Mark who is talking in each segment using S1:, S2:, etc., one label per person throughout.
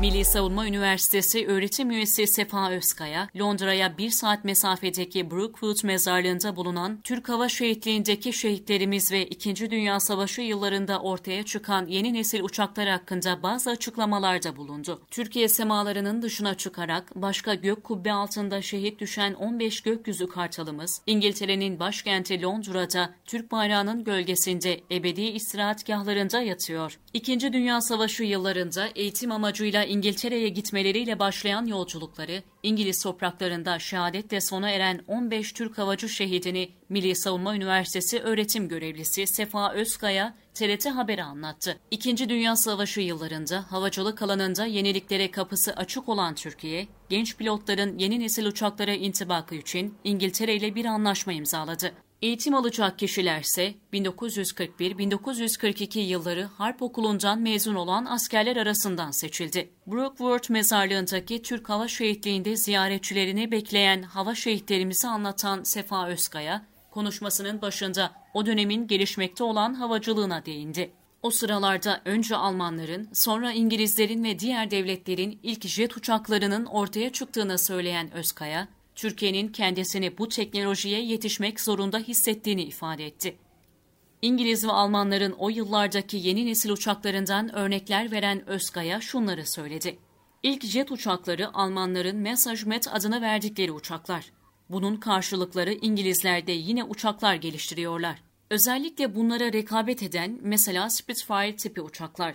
S1: Milli Savunma Üniversitesi öğretim üyesi Sefa Özkaya, Londra'ya bir saat mesafedeki Brookwood mezarlığında bulunan Türk Hava Şehitliğindeki şehitlerimiz ve İkinci Dünya Savaşı yıllarında ortaya çıkan yeni nesil uçaklar hakkında bazı açıklamalarda bulundu. Türkiye semalarının dışına çıkarak başka gök kubbe altında şehit düşen 15 gökyüzü kartalımız, İngiltere'nin başkenti Londra'da Türk bayrağının gölgesinde ebedi istirahatgahlarında yatıyor. İkinci Dünya Savaşı yıllarında eğitim amacıyla İngiltere'ye gitmeleriyle başlayan yolculukları, İngiliz topraklarında şehadetle sona eren 15 Türk havacı şehidini Milli Savunma Üniversitesi öğretim görevlisi Sefa Özkaya TRT Haber'e anlattı. İkinci Dünya Savaşı yıllarında havacılık alanında yeniliklere kapısı açık olan Türkiye, genç pilotların yeni nesil uçaklara intibakı için İngiltere ile bir anlaşma imzaladı. Eğitim alacak kişilerse 1941-1942 yılları Harp Okulu'ndan mezun olan askerler arasından seçildi. Brookwood mezarlığındaki Türk Hava Şehitliği'nde ziyaretçilerini bekleyen hava şehitlerimizi anlatan Sefa Özkaya, konuşmasının başında o dönemin gelişmekte olan havacılığına değindi. O sıralarda önce Almanların, sonra İngilizlerin ve diğer devletlerin ilk jet uçaklarının ortaya çıktığını söyleyen Özkaya, Türkiye'nin kendisini bu teknolojiye yetişmek zorunda hissettiğini ifade etti. İngiliz ve Almanların o yıllardaki yeni nesil uçaklarından örnekler veren Özkaya şunları söyledi. İlk jet uçakları Almanların Messerschmitt adını verdikleri uçaklar. Bunun karşılıkları İngilizler de yine uçaklar geliştiriyorlar. Özellikle bunlara rekabet eden mesela Spitfire tipi uçaklar.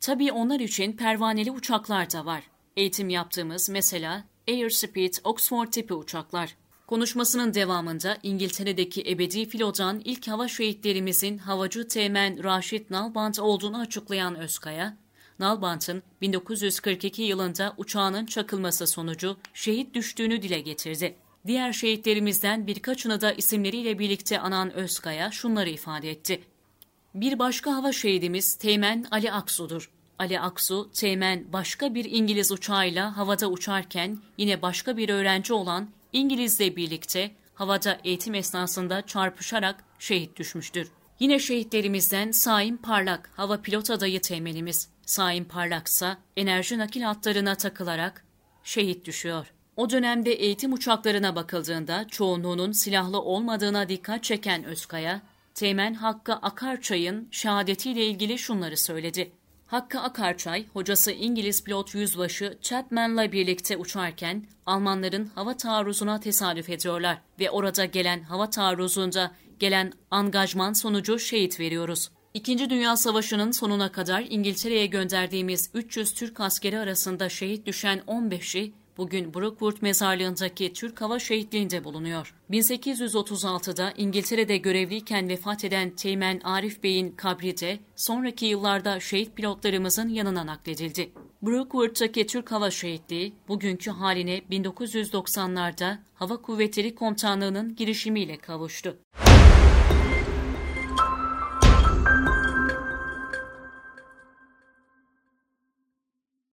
S1: Tabii onlar için pervaneli uçaklar da var. Eğitim yaptığımız mesela Airspeed Oxford tipi uçaklar. Konuşmasının devamında İngiltere'deki ebedi filodan ilk hava şehitlerimizin havacı teğmen Raşit Nalbant olduğunu açıklayan Özkaya, Nalbant'ın 1942 yılında uçağının çakılması sonucu şehit düştüğünü dile getirdi. Diğer şehitlerimizden birkaçını da isimleriyle birlikte anan Özkaya şunları ifade etti. Bir başka hava şehidimiz Teğmen Ali Aksu'dur. Ali Aksu, Teğmen başka bir İngiliz uçağıyla havada uçarken yine başka bir öğrenci olan İngilizle birlikte havada eğitim esnasında çarpışarak şehit düşmüştür. Yine şehitlerimizden Saim Parlak, hava pilot adayı temelimiz. Saim Parlak ise enerji nakil hatlarına takılarak şehit düşüyor. O dönemde eğitim uçaklarına bakıldığında çoğunluğunun silahlı olmadığına dikkat çeken Özkaya, Teğmen Hakkı Akarçay'ın şehadetiyle ilgili şunları söyledi. Hakkı Akarçay, hocası İngiliz pilot yüzbaşı Chapman'la birlikte uçarken Almanların hava taarruzuna tesadüf ediyorlar ve orada gelen hava taarruzunda gelen angajman sonucu şehit veriyoruz. İkinci Dünya Savaşı'nın sonuna kadar İngiltere'ye gönderdiğimiz 300 Türk askeri arasında şehit düşen 15'i bugün Brookwood mezarlığındaki Türk Hava Şehitliği'nde bulunuyor. 1836'da İngiltere'de görevliyken vefat eden Teğmen Arif Bey'in kabri de sonraki yıllarda şehit pilotlarımızın yanına nakledildi. Brookwood'daki Türk Hava Şehitliği bugünkü haline 1990'larda Hava Kuvvetleri Komutanlığı'nın girişimiyle kavuştu.